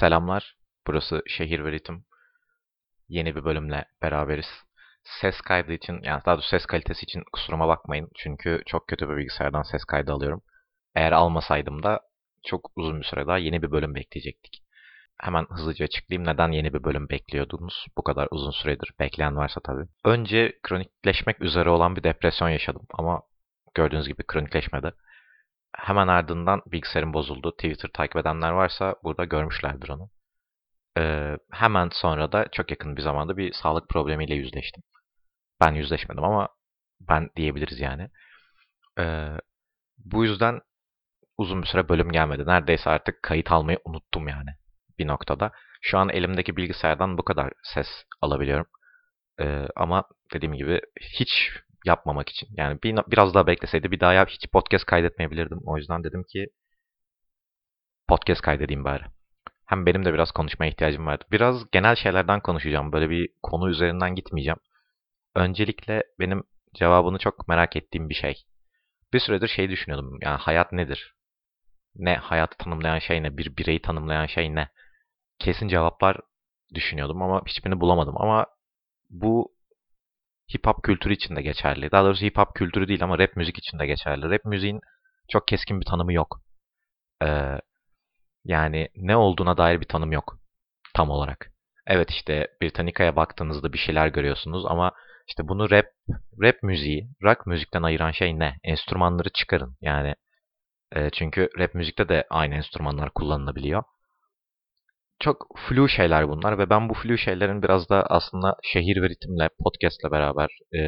Selamlar. Burası Şehir ve Ritim. Yeni bir bölümle beraberiz. Ses kaydı için, yani daha doğrusu ses kalitesi için kusuruma bakmayın. Çünkü çok kötü bir bilgisayardan ses kaydı alıyorum. Eğer almasaydım da çok uzun bir süre daha yeni bir bölüm bekleyecektik. Hemen hızlıca açıklayayım neden yeni bir bölüm bekliyordunuz. Bu kadar uzun süredir bekleyen varsa tabii. Önce kronikleşmek üzere olan bir depresyon yaşadım ama gördüğünüz gibi kronikleşmedi. Hemen ardından bilgisayarım bozuldu. Twitter takip edenler varsa burada görmüşlerdir onu. Ee, hemen sonra da çok yakın bir zamanda bir sağlık problemiyle yüzleştim. Ben yüzleşmedim ama ben diyebiliriz yani. Ee, bu yüzden uzun bir süre bölüm gelmedi. Neredeyse artık kayıt almayı unuttum yani bir noktada. Şu an elimdeki bilgisayardan bu kadar ses alabiliyorum. Ee, ama dediğim gibi hiç yapmamak için. Yani bir, biraz daha bekleseydi bir daha hiç podcast kaydetmeyebilirdim. O yüzden dedim ki podcast kaydedeyim bari. Hem benim de biraz konuşmaya ihtiyacım vardı. Biraz genel şeylerden konuşacağım. Böyle bir konu üzerinden gitmeyeceğim. Öncelikle benim cevabını çok merak ettiğim bir şey. Bir süredir şey düşünüyordum. Yani hayat nedir? Ne hayatı tanımlayan şey ne? Bir bireyi tanımlayan şey ne? Kesin cevaplar düşünüyordum ama hiçbirini bulamadım. Ama bu hip hop kültürü için de geçerli. Daha doğrusu hip hop kültürü değil ama rap müzik için de geçerli. Rap müziğin çok keskin bir tanımı yok. Ee, yani ne olduğuna dair bir tanım yok tam olarak. Evet işte Britannica'ya baktığınızda bir şeyler görüyorsunuz ama işte bunu rap rap müziği, rock müzikten ayıran şey ne? Enstrümanları çıkarın. Yani e, çünkü rap müzikte de aynı enstrümanlar kullanılabiliyor. Çok flu şeyler bunlar ve ben bu flu şeylerin biraz da aslında şehir ve ritimle, podcastle beraber, e,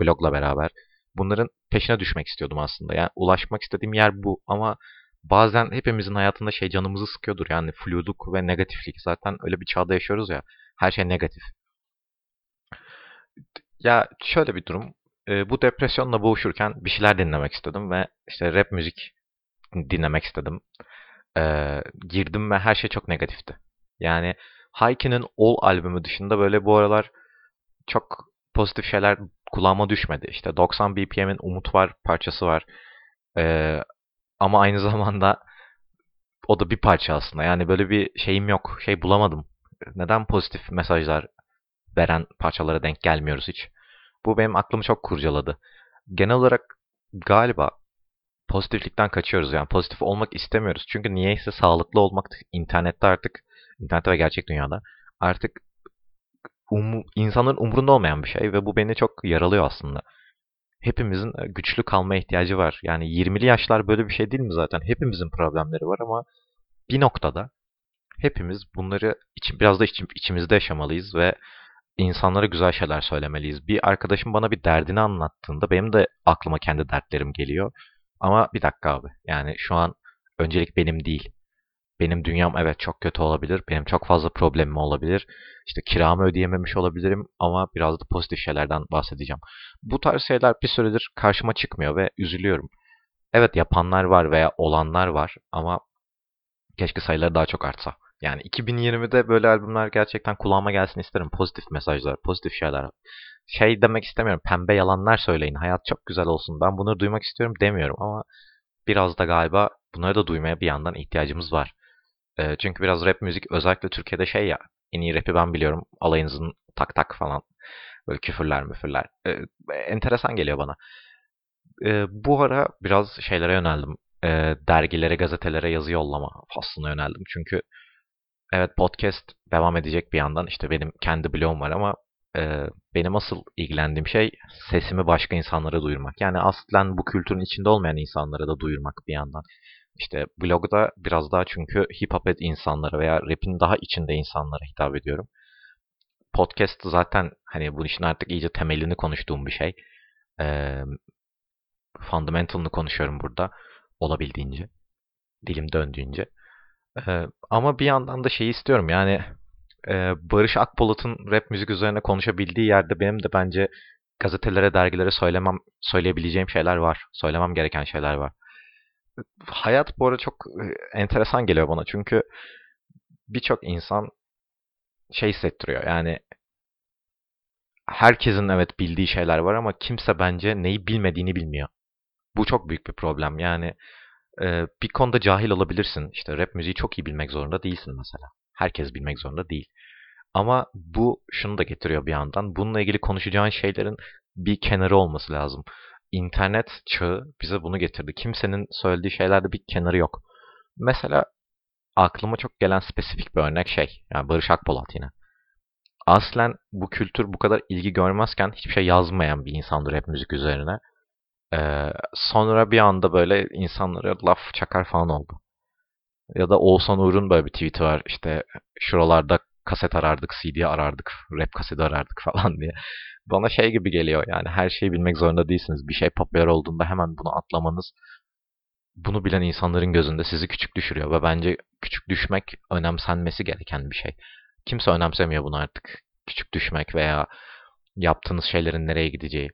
blogla beraber bunların peşine düşmek istiyordum aslında. Yani ulaşmak istediğim yer bu ama bazen hepimizin hayatında şey canımızı sıkıyordur. Yani fluluk ve negatiflik. Zaten öyle bir çağda yaşıyoruz ya. Her şey negatif. Ya şöyle bir durum. E, bu depresyonla boğuşurken bir şeyler dinlemek istedim ve işte rap müzik dinlemek istedim. E, girdim ve her şey çok negatifti. Yani Hayki'nin All albümü dışında böyle bu aralar çok pozitif şeyler kulağıma düşmedi. İşte 90 BPM'in Umut Var parçası var. Ee, ama aynı zamanda o da bir parça aslında. Yani böyle bir şeyim yok. Şey bulamadım. Neden pozitif mesajlar veren parçalara denk gelmiyoruz hiç? Bu benim aklımı çok kurcaladı. Genel olarak galiba pozitiflikten kaçıyoruz yani. Pozitif olmak istemiyoruz. Çünkü niyeyse sağlıklı olmak internette artık internette ve gerçek dünyada artık um, insanların umurunda olmayan bir şey ve bu beni çok yaralıyor aslında. Hepimizin e, güçlü kalmaya ihtiyacı var. Yani 20'li yaşlar böyle bir şey değil mi zaten? Hepimizin problemleri var ama bir noktada hepimiz bunları içim, biraz da içim, içimizde yaşamalıyız ve insanlara güzel şeyler söylemeliyiz. Bir arkadaşım bana bir derdini anlattığında benim de aklıma kendi dertlerim geliyor. Ama bir dakika abi. Yani şu an öncelik benim değil. Benim dünyam evet çok kötü olabilir. Benim çok fazla problemim olabilir. İşte kiramı ödeyememiş olabilirim ama biraz da pozitif şeylerden bahsedeceğim. Bu tarz şeyler bir süredir karşıma çıkmıyor ve üzülüyorum. Evet yapanlar var veya olanlar var ama keşke sayıları daha çok artsa. Yani 2020'de böyle albümler gerçekten kulağıma gelsin isterim. Pozitif mesajlar, pozitif şeyler. Şey demek istemiyorum. Pembe yalanlar söyleyin. Hayat çok güzel olsun. Ben bunları duymak istiyorum demiyorum ama biraz da galiba bunları da duymaya bir yandan ihtiyacımız var. E, çünkü biraz rap müzik özellikle Türkiye'de şey ya. En iyi rap'i ben biliyorum. Alayınızın tak tak falan. Böyle küfürler müfürler. E, enteresan geliyor bana. E, bu ara biraz şeylere yöneldim. E, dergilere, gazetelere yazı yollama faslına yöneldim. Çünkü evet podcast devam edecek bir yandan. İşte benim kendi blogum var ama e, benim asıl ilgilendiğim şey sesimi başka insanlara duyurmak. Yani aslen bu kültürün içinde olmayan insanlara da duyurmak bir yandan. İşte blogda biraz daha çünkü hip hop insanlara veya rap'in daha içinde insanlara hitap ediyorum. Podcast zaten hani bu işin artık iyice temelini konuştuğum bir şey. Ee, fundamental'ını konuşuyorum burada olabildiğince. Dilim döndüğünce. Ee, ama bir yandan da şeyi istiyorum yani e, Barış Akpolat'ın rap müzik üzerine konuşabildiği yerde benim de bence gazetelere, dergilere söylemem, söyleyebileceğim şeyler var. Söylemem gereken şeyler var hayat bu arada çok e, enteresan geliyor bana. Çünkü birçok insan şey hissettiriyor. Yani herkesin evet bildiği şeyler var ama kimse bence neyi bilmediğini bilmiyor. Bu çok büyük bir problem. Yani e, bir konuda cahil olabilirsin. İşte rap müziği çok iyi bilmek zorunda değilsin mesela. Herkes bilmek zorunda değil. Ama bu şunu da getiriyor bir yandan. Bununla ilgili konuşacağın şeylerin bir kenarı olması lazım. İnternet çağı bize bunu getirdi. Kimsenin söylediği şeylerde bir kenarı yok. Mesela aklıma çok gelen spesifik bir örnek şey. Yani Barış Akpolat yine. Aslen bu kültür bu kadar ilgi görmezken hiçbir şey yazmayan bir insandır rap müzik üzerine. Ee, sonra bir anda böyle insanlara laf çakar falan oldu. Ya da Oğuzhan Uğur'un böyle bir tweet'i var. İşte şuralarda kaset arardık, CD arardık, rap kaseti arardık falan diye. Bana şey gibi geliyor yani her şeyi bilmek zorunda değilsiniz. Bir şey popüler olduğunda hemen bunu atlamanız bunu bilen insanların gözünde sizi küçük düşürüyor ve bence küçük düşmek önemsenmesi gereken bir şey. Kimse önemsemiyor bunu artık. Küçük düşmek veya yaptığınız şeylerin nereye gideceği.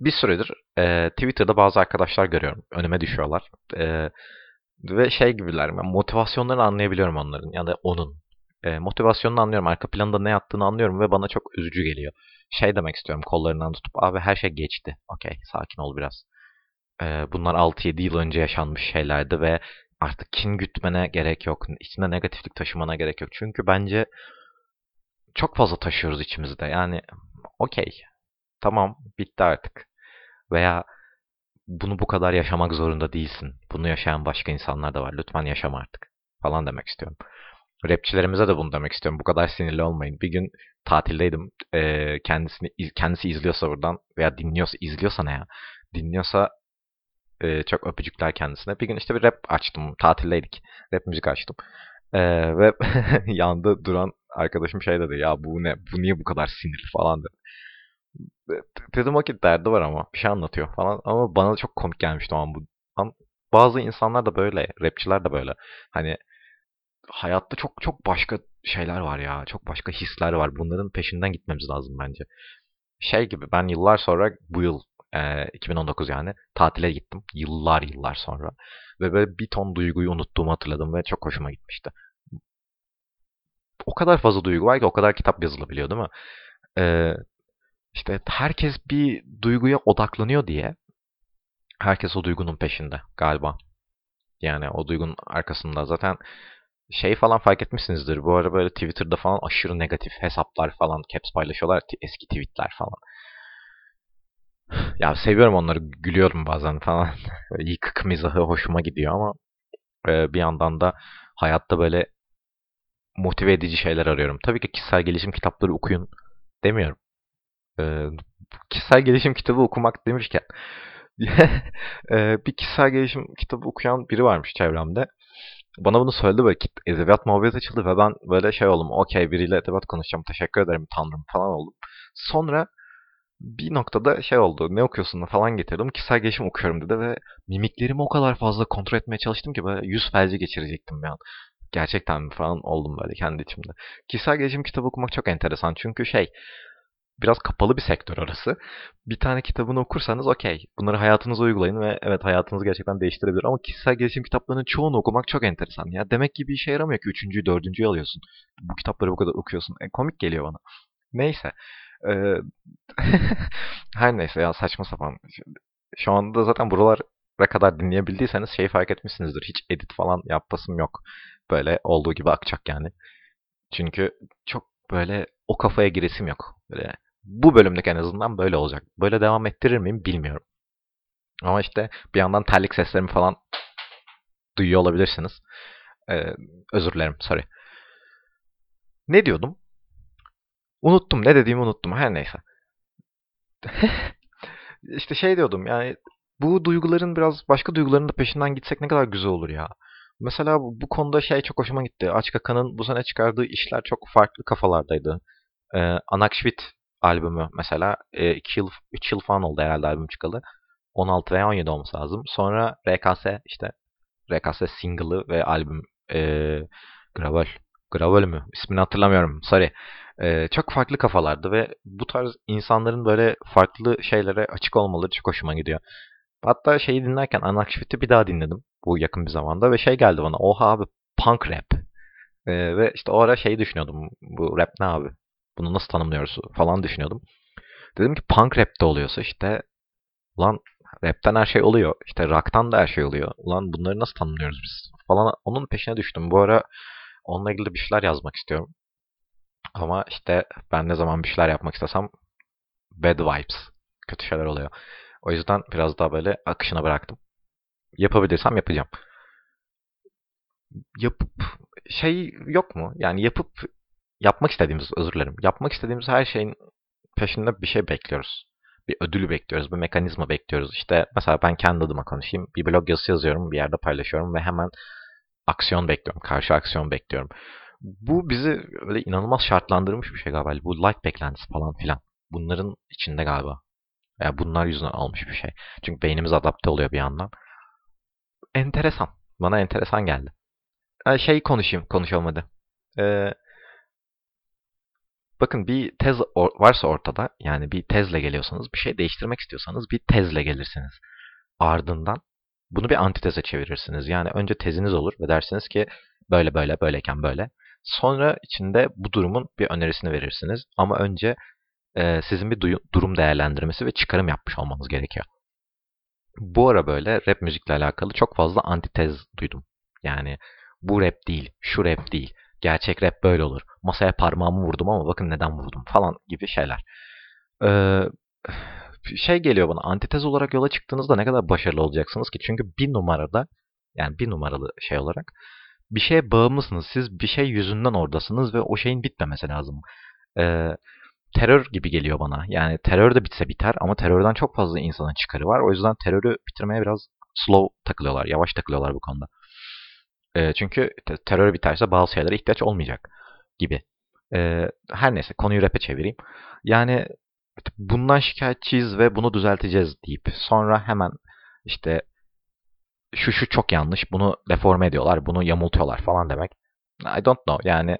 Bir süredir e, Twitter'da bazı arkadaşlar görüyorum. Önüme düşüyorlar. E, ve şey gibiler. Motivasyonlarını anlayabiliyorum onların. Ya da onun. E, motivasyonunu anlıyorum. Arka planda ne yattığını anlıyorum ve bana çok üzücü geliyor. Şey demek istiyorum kollarından tutup abi her şey geçti. Okey sakin ol biraz. E, bunlar 6-7 yıl önce yaşanmış şeylerdi ve artık kin gütmene gerek yok. İçinde negatiflik taşımana gerek yok. Çünkü bence çok fazla taşıyoruz içimizde. Yani okey. Tamam bitti artık. Veya bunu bu kadar yaşamak zorunda değilsin. Bunu yaşayan başka insanlar da var. Lütfen yaşama artık. Falan demek istiyorum. Rapçilerimize de bunu demek istiyorum. Bu kadar sinirli olmayın. Bir gün tatildeydim. Ee, kendisini kendisi izliyorsa buradan veya dinliyorsa izliyorsa ne ya? Dinliyorsa e, çok öpücükler kendisine. Bir gün işte bir rap açtım. Tatildeydik. Rap müzik açtım. Ee, ve yanında duran arkadaşım şey dedi. Ya bu ne? Bu niye bu kadar sinirli falan dedi. Dedim vakit derdi var ama bir şey anlatıyor falan. Ama bana çok komik gelmişti o an bu. Bazı insanlar da böyle. Rapçiler de böyle. Hani hayatta çok çok başka şeyler var ya. Çok başka hisler var. Bunların peşinden gitmemiz lazım bence. Şey gibi ben yıllar sonra bu yıl e, 2019 yani tatile gittim. Yıllar yıllar sonra. Ve böyle bir ton duyguyu unuttuğumu hatırladım ve çok hoşuma gitmişti. O kadar fazla duygu var ki o kadar kitap yazılabiliyor değil mi? Ee, işte herkes bir duyguya odaklanıyor diye herkes o duygunun peşinde galiba. Yani o duygunun arkasında zaten şey falan fark etmişsinizdir. Bu ara böyle Twitter'da falan aşırı negatif hesaplar falan caps paylaşıyorlar. Eski tweetler falan. Ya seviyorum onları. Gülüyorum bazen falan. Yıkık mizahı hoşuma gidiyor ama bir yandan da hayatta böyle motive edici şeyler arıyorum. Tabii ki kişisel gelişim kitapları okuyun demiyorum. Ee, kişisel gelişim kitabı okumak demişken bir kişisel gelişim kitabı okuyan biri varmış çevremde. Bana bunu söyledi böyle edebiyat muhabbeti açıldı ve ben böyle şey oldum. Okey biriyle edebiyat konuşacağım teşekkür ederim tanrım falan oldum. Sonra bir noktada şey oldu. Ne okuyorsun falan getirdim. Kişisel gelişim okuyorum dedi ve mimiklerimi o kadar fazla kontrol etmeye çalıştım ki böyle yüz felci geçirecektim bir an. Gerçekten mi falan oldum böyle kendi içimde. Kişisel gelişim kitabı okumak çok enteresan. Çünkü şey biraz kapalı bir sektör orası. Bir tane kitabını okursanız okey. Bunları hayatınıza uygulayın ve evet hayatınızı gerçekten değiştirebilir. Ama kişisel gelişim kitaplarının çoğunu okumak çok enteresan. Ya demek ki bir işe yaramıyor ki üçüncüyü, dördüncüyü alıyorsun. Bu kitapları bu kadar okuyorsun. E, komik geliyor bana. Neyse. Ee, her neyse ya saçma sapan. Şu anda zaten buralara kadar dinleyebildiyseniz şeyi fark etmişsinizdir. Hiç edit falan yapasım yok. Böyle olduğu gibi akacak yani. Çünkü çok böyle o kafaya giresim yok. Böyle bu bölümdeki en azından böyle olacak. Böyle devam ettirir miyim bilmiyorum. Ama işte bir yandan terlik seslerimi falan duyuyor olabilirsiniz. Ee, özür dilerim, sorry. Ne diyordum? Unuttum, ne dediğimi unuttum. Her neyse. İşte şey diyordum yani bu duyguların biraz başka duyguların da peşinden gitsek ne kadar güzel olur ya. Mesela bu, bu konuda şey çok hoşuma gitti. Aç Kaka'nın bu sene çıkardığı işler çok farklı kafalardaydı. Ee, Anakşvit albümü mesela 2 e, yıl 3 yıl falan oldu herhalde albüm çıkalı. 16 veya 17 olması lazım. Sonra RKS işte RKS single'ı ve albüm e, Gravel. Gravel mü? İsmini hatırlamıyorum. Sorry. E, çok farklı kafalardı ve bu tarz insanların böyle farklı şeylere açık olmaları çok hoşuma gidiyor. Hatta şeyi dinlerken Anakşvit'i bir daha dinledim bu yakın bir zamanda ve şey geldi bana. Oha abi punk rap. E, ve işte o ara şeyi düşünüyordum. Bu rap ne abi? Bunu nasıl tanımlıyoruz falan düşünüyordum. Dedim ki punk rap de oluyorsa işte ulan rapten her şey oluyor. İşte rock'tan da her şey oluyor. Ulan bunları nasıl tanımlıyoruz biz? Falan onun peşine düştüm. Bu ara Onunla ilgili bir şeyler yazmak istiyorum. Ama işte ben ne zaman bir şeyler yapmak istesem bad vibes, kötü şeyler oluyor. O yüzden biraz daha böyle akışına bıraktım. Yapabilirsem yapacağım. Yapıp şey yok mu? Yani yapıp yapmak istediğimiz, özür dilerim. Yapmak istediğimiz her şeyin peşinde bir şey bekliyoruz. Bir ödülü bekliyoruz, bir mekanizma bekliyoruz. İşte mesela ben kendi adıma konuşayım. Bir blog yazısı yazıyorum, bir yerde paylaşıyorum ve hemen aksiyon bekliyorum, karşı aksiyon bekliyorum. Bu bizi öyle inanılmaz şartlandırmış bir şey galiba. Bu like beklentisi falan filan. Bunların içinde galiba. Yani bunlar yüzünden almış bir şey. Çünkü beynimiz adapte oluyor bir yandan. Enteresan. Bana enteresan geldi. Şey konuşayım, konuşalım hadi. Ee, bakın bir tez varsa ortada, yani bir tezle geliyorsanız, bir şey değiştirmek istiyorsanız bir tezle gelirsiniz. Ardından bunu bir antiteze çevirirsiniz. Yani önce teziniz olur ve dersiniz ki böyle böyle böyleyken böyle. Sonra içinde bu durumun bir önerisini verirsiniz. Ama önce e, sizin bir durum değerlendirmesi ve çıkarım yapmış olmanız gerekiyor. Bu ara böyle rap müzikle alakalı çok fazla antitez duydum. Yani bu rap değil, şu rap değil, gerçek rap böyle olur. Masaya parmağımı vurdum ama bakın neden vurdum falan gibi şeyler. Ee, şey geliyor bana antitez olarak yola çıktığınızda ne kadar başarılı olacaksınız ki? Çünkü bir numarada yani bir numaralı şey olarak bir şeye bağımlısınız. Siz bir şey yüzünden oradasınız ve o şeyin bitmemesi lazım. Ee, terör gibi geliyor bana. Yani terör de bitse biter ama terörden çok fazla insanın çıkarı var. O yüzden terörü bitirmeye biraz slow takılıyorlar, yavaş takılıyorlar bu konuda. E, çünkü terör biterse bazı şeylere ihtiyaç olmayacak gibi. E, her neyse konuyu rap'e çevireyim. Yani bundan şikayetçiyiz ve bunu düzelteceğiz deyip sonra hemen işte şu şu çok yanlış, bunu deforme ediyorlar, bunu yamultuyorlar falan demek. I don't know. Yani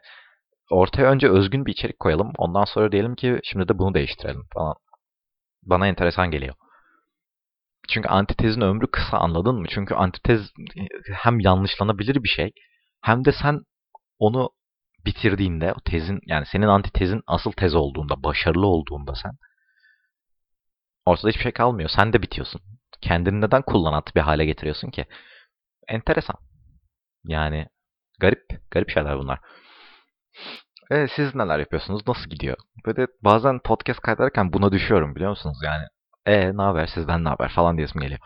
ortaya önce özgün bir içerik koyalım. Ondan sonra diyelim ki şimdi de bunu değiştirelim falan. Bana enteresan geliyor. Çünkü antitezin ömrü kısa anladın mı? Çünkü antitez hem yanlışlanabilir bir şey hem de sen onu bitirdiğinde o tezin yani senin antitezin asıl tez olduğunda, başarılı olduğunda sen ortada hiçbir şey kalmıyor. Sen de bitiyorsun. Kendini neden kullanat bir hale getiriyorsun ki? Enteresan. Yani garip, garip şeyler bunlar. E, siz neler yapıyorsunuz? Nasıl gidiyor? Böyle bazen podcast kaydederken buna düşüyorum biliyor musunuz? Yani e ne haber sizden ne haber falan diyesim geliyor.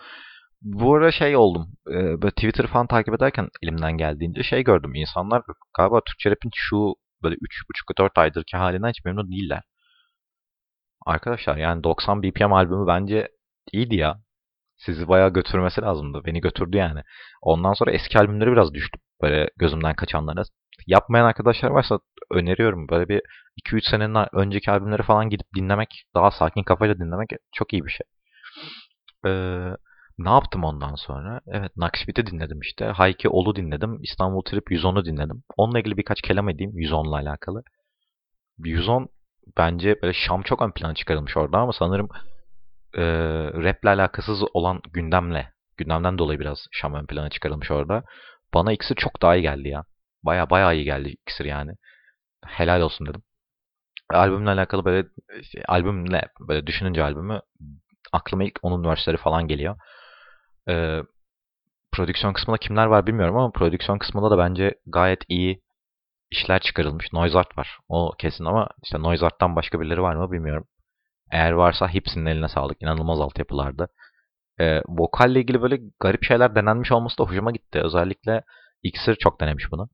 Bu ara şey oldum. E, böyle Twitter falan takip ederken elimden geldiğince şey gördüm. İnsanlar galiba Türkçe rap'in şu böyle 3,5-4 aydırki halinden hiç memnun değiller. Arkadaşlar yani 90 BPM albümü bence iyiydi ya. Sizi bayağı götürmesi lazımdı. Beni götürdü yani. Ondan sonra eski albümleri biraz düştüm. Böyle gözümden kaçanlara. Yapmayan arkadaşlar varsa öneriyorum. Böyle bir 2-3 senenin önceki albümleri falan gidip dinlemek, daha sakin kafayla dinlemek çok iyi bir şey. Ee, ne yaptım ondan sonra? Evet, Nakşibit'i dinledim işte. Hayki Ol'u dinledim. İstanbul Trip 110'u dinledim. Onunla ilgili birkaç kelam edeyim 110'la alakalı. 110 bence böyle Şam çok ön plana çıkarılmış orada ama sanırım e, rap'le alakasız olan gündemle, gündemden dolayı biraz Şam ön plana çıkarılmış orada. Bana ikisi çok daha iyi geldi ya. Baya baya iyi geldi iksir yani. Helal olsun dedim. Albümle alakalı böyle işte, albümle böyle düşününce albümü aklıma ilk onun verseleri falan geliyor. Ee, prodüksiyon kısmında kimler var bilmiyorum ama prodüksiyon kısmında da bence gayet iyi işler çıkarılmış. Noise Art var. O kesin ama işte Noise Art'tan başka birileri var mı bilmiyorum. Eğer varsa hepsinin eline sağlık. İnanılmaz altyapılardı. Ee, vokalle ilgili böyle garip şeyler denenmiş olması da hoşuma gitti. Özellikle X'ir çok denemiş bunu.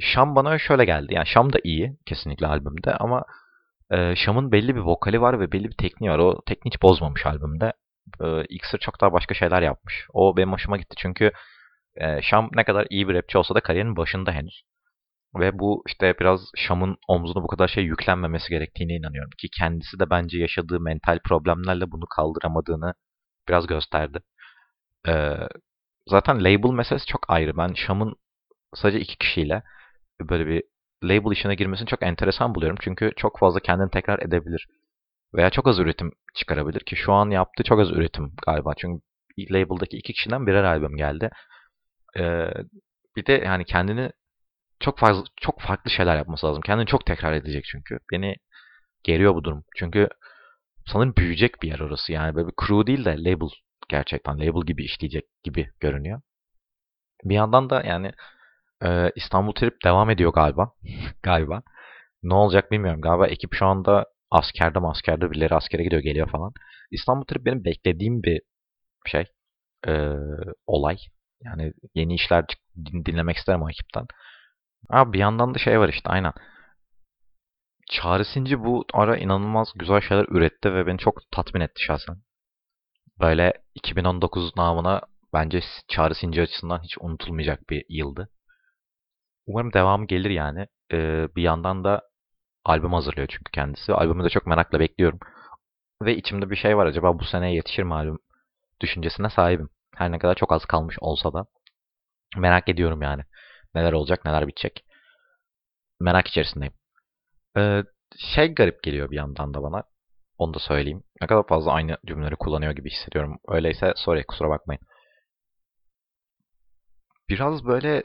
Şam bana şöyle geldi. Yani Şam da iyi kesinlikle albümde ama e, Şam'ın belli bir vokali var ve belli bir tekniği var. O tekniği hiç bozmamış albümde. E, X'ir çok daha başka şeyler yapmış. O benim hoşuma gitti çünkü e, Şam ne kadar iyi bir rapçi olsa da kariyerinin başında henüz. Ve bu işte biraz Şam'ın omzuna bu kadar şey yüklenmemesi gerektiğine inanıyorum. Ki kendisi de bence yaşadığı mental problemlerle bunu kaldıramadığını biraz gösterdi. Ee, zaten label meselesi çok ayrı. Ben Şam'ın sadece iki kişiyle böyle bir label işine girmesini çok enteresan buluyorum. Çünkü çok fazla kendini tekrar edebilir. Veya çok az üretim çıkarabilir ki şu an yaptığı çok az üretim galiba. Çünkü label'daki iki kişiden birer albüm geldi. Ee, bir de yani kendini çok fazla çok farklı şeyler yapması lazım. Kendini çok tekrar edecek çünkü. Beni geriyor bu durum. Çünkü sanırım büyüyecek bir yer orası. Yani böyle bir crew değil de label gerçekten label gibi işleyecek gibi görünüyor. Bir yandan da yani Ee, İstanbul Trip devam ediyor galiba. Galiba. Ne olacak bilmiyorum. Galiba ekip şu anda askerde askerde birileri askere gidiyor geliyor falan. İstanbul Trip benim beklediğim bir şey. ee, olay. Yani yeni işler dinlemek isterim o ekipten. Abi bir yandan da şey var işte aynen. Çağrı Sinci bu ara inanılmaz güzel şeyler üretti ve beni çok tatmin etti şahsen. Böyle 2019 namına bence Çağrı Sinci açısından hiç unutulmayacak bir yıldı. Umarım devamı gelir yani. Ee, bir yandan da albüm hazırlıyor çünkü kendisi. Albümü de çok merakla bekliyorum. Ve içimde bir şey var acaba bu seneye yetişir mi albüm düşüncesine sahibim. Her ne kadar çok az kalmış olsa da. Merak ediyorum yani. Neler olacak, neler bitecek. Merak içerisindeyim. Ee, şey garip geliyor bir yandan da bana. Onu da söyleyeyim. Ne kadar fazla aynı cümleleri kullanıyor gibi hissediyorum. Öyleyse sorry kusura bakmayın. Biraz böyle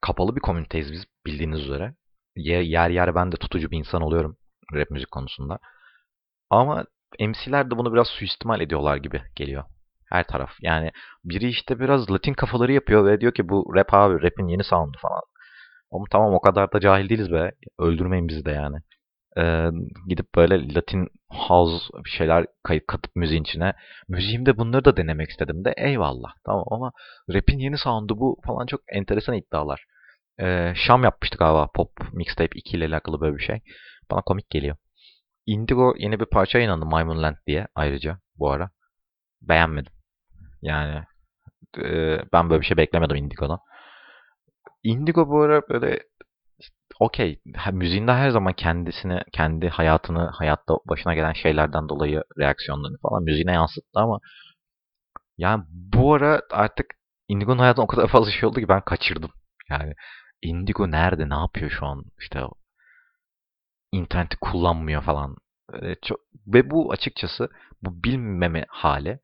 kapalı bir komüniteyiz biz bildiğiniz üzere. Yer yer ben de tutucu bir insan oluyorum rap müzik konusunda. Ama MC'ler de bunu biraz suistimal ediyorlar gibi geliyor. Her taraf. Yani biri işte biraz Latin kafaları yapıyor ve diyor ki bu rap abi, rap'in yeni sound'u falan. Oğlum tamam o kadar da cahil değiliz be. Öldürmeyin bizi de yani. Ee, gidip böyle Latin house bir şeyler kayıp katıp müziğin içine. Müziğimde bunları da denemek istedim de eyvallah. Tamam ama rap'in yeni sound'u bu falan çok enteresan iddialar. Ee, Şam yapmıştık galiba Pop Mixtape 2 ile alakalı böyle bir şey. Bana komik geliyor. Indigo yeni bir parça yayınlandı Maymun Land diye ayrıca bu ara. Beğenmedim. Yani e, ben böyle bir şey beklemedim Indigo'dan. Indigo bu ara böyle okey müziğinde her zaman kendisini, kendi hayatını, hayatta başına gelen şeylerden dolayı reaksiyonlarını falan müziğine yansıttı ama yani bu ara artık Indigo'nun hayatında o kadar fazla şey oldu ki ben kaçırdım. Yani Indigo nerede, ne yapıyor şu an? İşte interneti kullanmıyor falan. çok, ve bu açıkçası bu bilmeme hali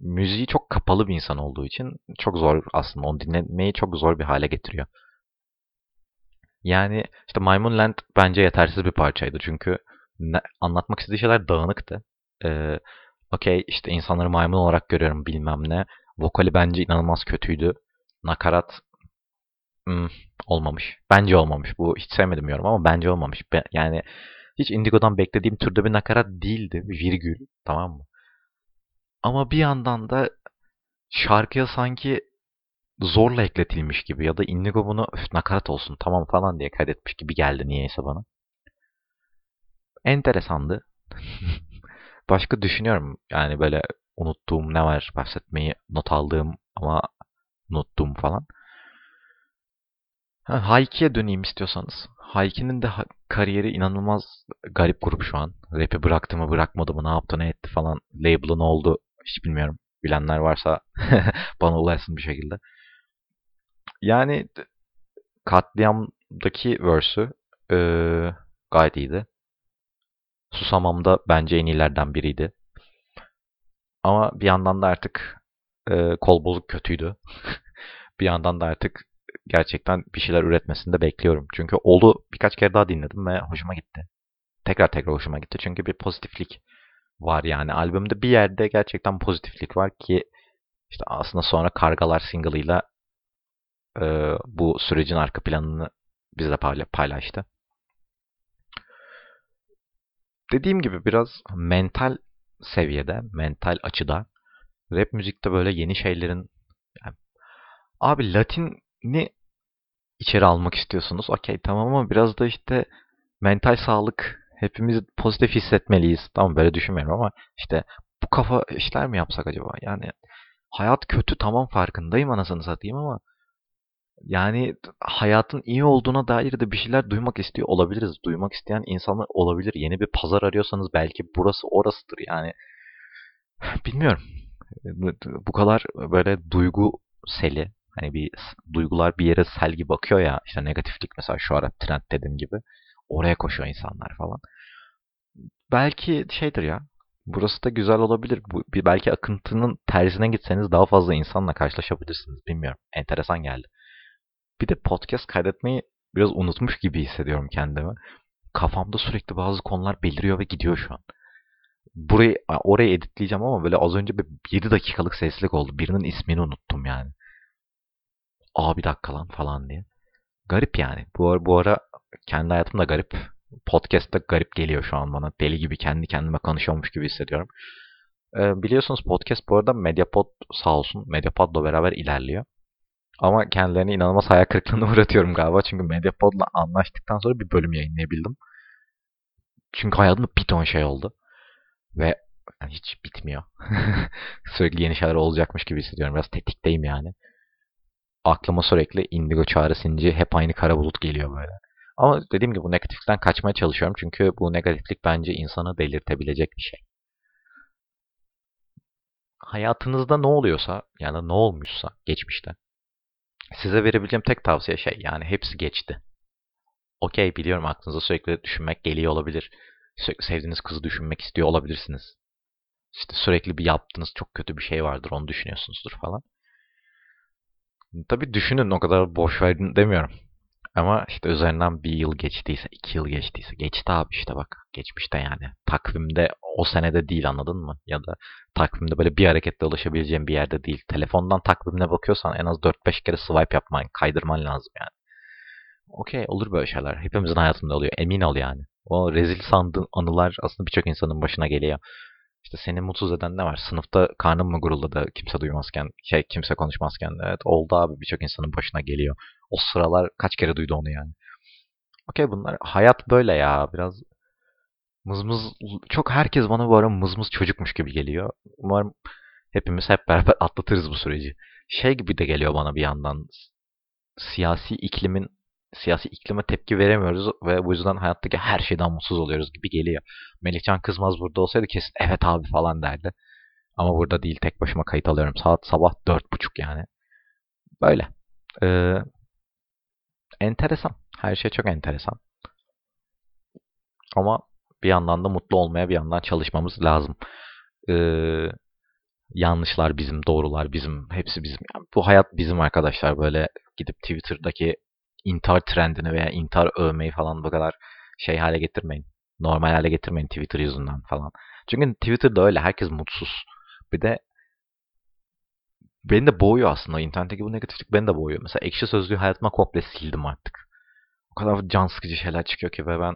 müziği çok kapalı bir insan olduğu için çok zor aslında onu dinlemeyi çok zor bir hale getiriyor. Yani işte Maymun Land bence yetersiz bir parçaydı çünkü ne, anlatmak istediği şeyler dağınıktı. Ee, Okey işte insanları maymun olarak görüyorum bilmem ne. Vokali bence inanılmaz kötüydü. Nakarat hmm, olmamış. Bence olmamış. Bu hiç sevmedim yorum ama bence olmamış. Be, yani hiç Indigo'dan beklediğim türde bir nakarat değildi. Virgül. Tamam mı? Ama bir yandan da şarkıya sanki zorla ekletilmiş gibi ya da Indigo bunu öf, nakarat olsun tamam falan diye kaydetmiş gibi geldi niyeyse bana. Enteresandı. Başka düşünüyorum yani böyle unuttuğum ne var bahsetmeyi not aldığım ama unuttuğum falan. Ha, Hayki'ye döneyim istiyorsanız. Hayki'nin de kariyeri inanılmaz garip grup şu an. Rap'i bıraktı mı bırakmadı mı ne yaptı ne etti falan. Label'ı ne oldu hiç bilmiyorum. Bilenler varsa bana ulaşsın bir şekilde. Yani Katliam'daki verse'ü e, gayet iyiydi. Susamam'da bence en iyilerden biriydi. Ama bir yandan da artık e, kol bozuk kötüydü. bir yandan da artık gerçekten bir şeyler üretmesini de bekliyorum. Çünkü Oldu birkaç kere daha dinledim ve hoşuma gitti. Tekrar tekrar hoşuma gitti. Çünkü bir pozitiflik var yani. Albümde bir yerde gerçekten pozitiflik var ki işte aslında sonra Kargalar single'ıyla e, bu sürecin arka planını bizle paylaştı. Dediğim gibi biraz mental seviyede, mental açıda rap müzikte böyle yeni şeylerin yani, abi Latin'i içeri almak istiyorsunuz. Okey tamam ama biraz da işte mental sağlık hepimiz pozitif hissetmeliyiz. Tamam böyle düşünmüyorum ama işte bu kafa işler mi yapsak acaba? Yani hayat kötü tamam farkındayım anasını satayım ama yani hayatın iyi olduğuna dair de bir şeyler duymak istiyor olabiliriz. Duymak isteyen insanlar olabilir. Yeni bir pazar arıyorsanız belki burası orasıdır. Yani bilmiyorum. Bu kadar böyle duygu seli. Hani bir duygular bir yere sel gibi bakıyor ya. İşte negatiflik mesela şu ara trend dediğim gibi. Oraya koşuyor insanlar falan. Belki şeydir ya. Burası da güzel olabilir. Bu, belki akıntının tersine gitseniz daha fazla insanla karşılaşabilirsiniz. Bilmiyorum. Enteresan geldi. Bir de podcast kaydetmeyi biraz unutmuş gibi hissediyorum kendimi. Kafamda sürekli bazı konular beliriyor ve gidiyor şu an. Burayı oraya editleyeceğim ama böyle az önce bir 7 dakikalık seslik oldu. Birinin ismini unuttum yani. Aa bir dakika lan falan diye. Garip yani. Bu ara, bu ara kendi hayatım da garip. Podcast da garip geliyor şu an bana. Deli gibi kendi kendime konuşuyormuş gibi hissediyorum. Ee, biliyorsunuz podcast bu arada Mediapod sağ olsun. Mediapod'la beraber ilerliyor. Ama kendilerini inanılmaz hayal kırıklığına uğratıyorum galiba. Çünkü Mediapod'la anlaştıktan sonra bir bölüm yayınlayabildim. Çünkü hayatımda bir ton şey oldu. Ve yani hiç bitmiyor. sürekli yeni şeyler olacakmış gibi hissediyorum. Biraz tetikteyim yani. Aklıma sürekli Indigo çağrısınca hep aynı kara bulut geliyor böyle. Ama dediğim gibi bu negatiflikten kaçmaya çalışıyorum. Çünkü bu negatiflik bence insanı delirtebilecek bir şey. Hayatınızda ne oluyorsa yani ne olmuşsa geçmişte size verebileceğim tek tavsiye şey yani hepsi geçti. Okey biliyorum aklınıza sürekli düşünmek geliyor olabilir. Sürekli sevdiğiniz kızı düşünmek istiyor olabilirsiniz. İşte sürekli bir yaptığınız çok kötü bir şey vardır onu düşünüyorsunuzdur falan. Tabii düşünün o kadar boş verin demiyorum. Ama işte üzerinden bir yıl geçtiyse, iki yıl geçtiyse, geçti abi işte bak. Geçmişte yani. Takvimde o senede değil anladın mı? Ya da takvimde böyle bir harekette ulaşabileceğin bir yerde değil. Telefondan takvimine bakıyorsan en az 4-5 kere swipe yapman, kaydırman lazım yani. Okey olur böyle şeyler. Hepimizin hayatında oluyor. Emin ol yani. O rezil sandığın anılar aslında birçok insanın başına geliyor. İşte seni mutsuz eden ne var? Sınıfta karnım mı guruldadı kimse duymazken, şey kimse konuşmazken. Evet oldu abi birçok insanın başına geliyor. O sıralar kaç kere duydu onu yani. Okey bunlar hayat böyle ya biraz mızmız çok herkes bana bu ara mızmız çocukmuş gibi geliyor. Umarım hepimiz hep beraber atlatırız bu süreci. Şey gibi de geliyor bana bir yandan siyasi iklimin siyasi iklime tepki veremiyoruz ve bu yüzden hayattaki her şeyden mutsuz oluyoruz gibi geliyor. Melihcan Kızmaz burada olsaydı kesin evet abi falan derdi. Ama burada değil tek başıma kayıt alıyorum. Saat sabah dört buçuk yani. Böyle. Ee, enteresan. Her şey çok enteresan. Ama bir yandan da mutlu olmaya bir yandan çalışmamız lazım. Ee, yanlışlar bizim, doğrular bizim, hepsi bizim. Yani bu hayat bizim arkadaşlar. Böyle gidip Twitter'daki intihar trendini veya intihar övmeyi falan bu kadar şey hale getirmeyin. Normal hale getirmeyin Twitter yüzünden falan. Çünkü Twitter'da öyle. Herkes mutsuz. Bir de beni de boğuyor aslında. İnternetteki bu negatiflik beni de boğuyor. Mesela ekşi sözlüğü hayatıma komple sildim artık. O kadar can sıkıcı şeyler çıkıyor ki ve ben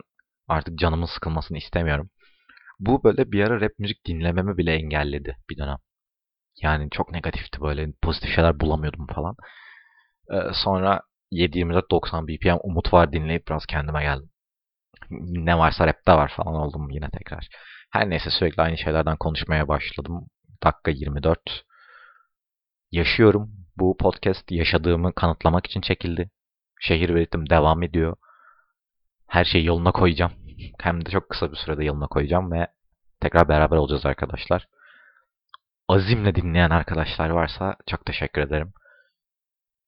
artık canımın sıkılmasını istemiyorum. Bu böyle bir ara rap müzik dinlememi bile engelledi bir dönem. Yani çok negatifti böyle. Pozitif şeyler bulamıyordum falan. Ee, sonra 7.24-90 BPM Umut var dinleyip biraz kendime geldim. Ne varsa rapte var falan oldum yine tekrar. Her neyse sürekli aynı şeylerden konuşmaya başladım. Dakika 24. Yaşıyorum. Bu podcast yaşadığımı kanıtlamak için çekildi. Şehir üretim devam ediyor. Her şeyi yoluna koyacağım. Hem de çok kısa bir sürede yoluna koyacağım ve tekrar beraber olacağız arkadaşlar. Azimle dinleyen arkadaşlar varsa çok teşekkür ederim.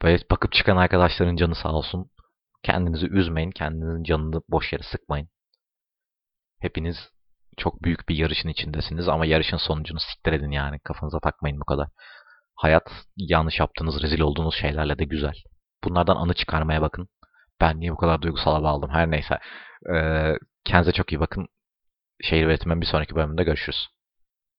Böyle bakıp çıkan arkadaşların canı sağ olsun. Kendinizi üzmeyin. Kendinizin canını boş yere sıkmayın. Hepiniz çok büyük bir yarışın içindesiniz ama yarışın sonucunu siktir edin yani. Kafanıza takmayın bu kadar. Hayat yanlış yaptığınız, rezil olduğunuz şeylerle de güzel. Bunlardan anı çıkarmaya bakın. Ben niye bu kadar duygusal hava aldım? Her neyse. Ee, kendinize çok iyi bakın. Şehir üretimimin bir sonraki bölümünde görüşürüz.